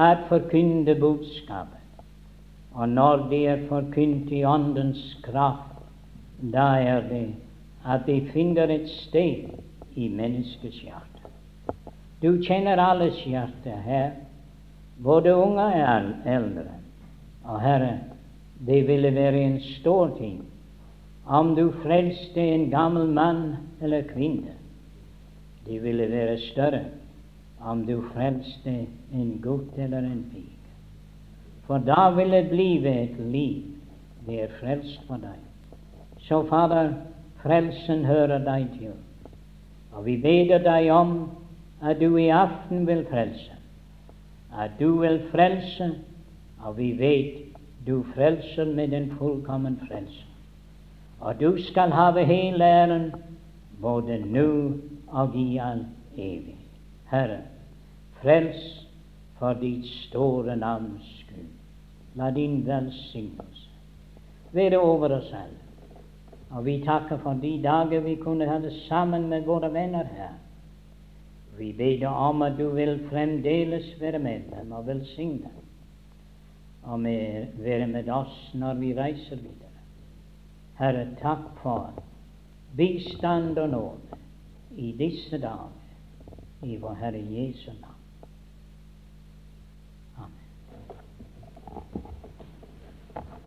å forkynne budskapet. Og når det er forkynt i Åndens kraft, da er det at de finner et sted i menneskets hjerte. Du kjenner alles hjerte her, både unge og eldre. Og Herre, det ville være en stor ting om du frelste en gammel mann eller kvinne. Det ville være større om du frelste en gutt eller en pike. For da vil det blive et liv det er frelst for deg. Så, Fader, frelsen hører deg til. Og vi beder deg om at du i aften vil frelse. At du vil frelse, og vi vet du frelser med en fullkommen frelse. Og du skal have hele æren både nå og i all evig. Herre, frels for ditt store navns skyld. La din velsignelse være over oss alle. Og vi takker for de dager vi kunne ha det sammen med våre venner her. Vi ber om at du vil fremdeles være med dem og velsigne dem, og med, være med oss når vi reiser videre. Herre, takk for bistand og nåde i disse dager, i vår Herre Jesu navn.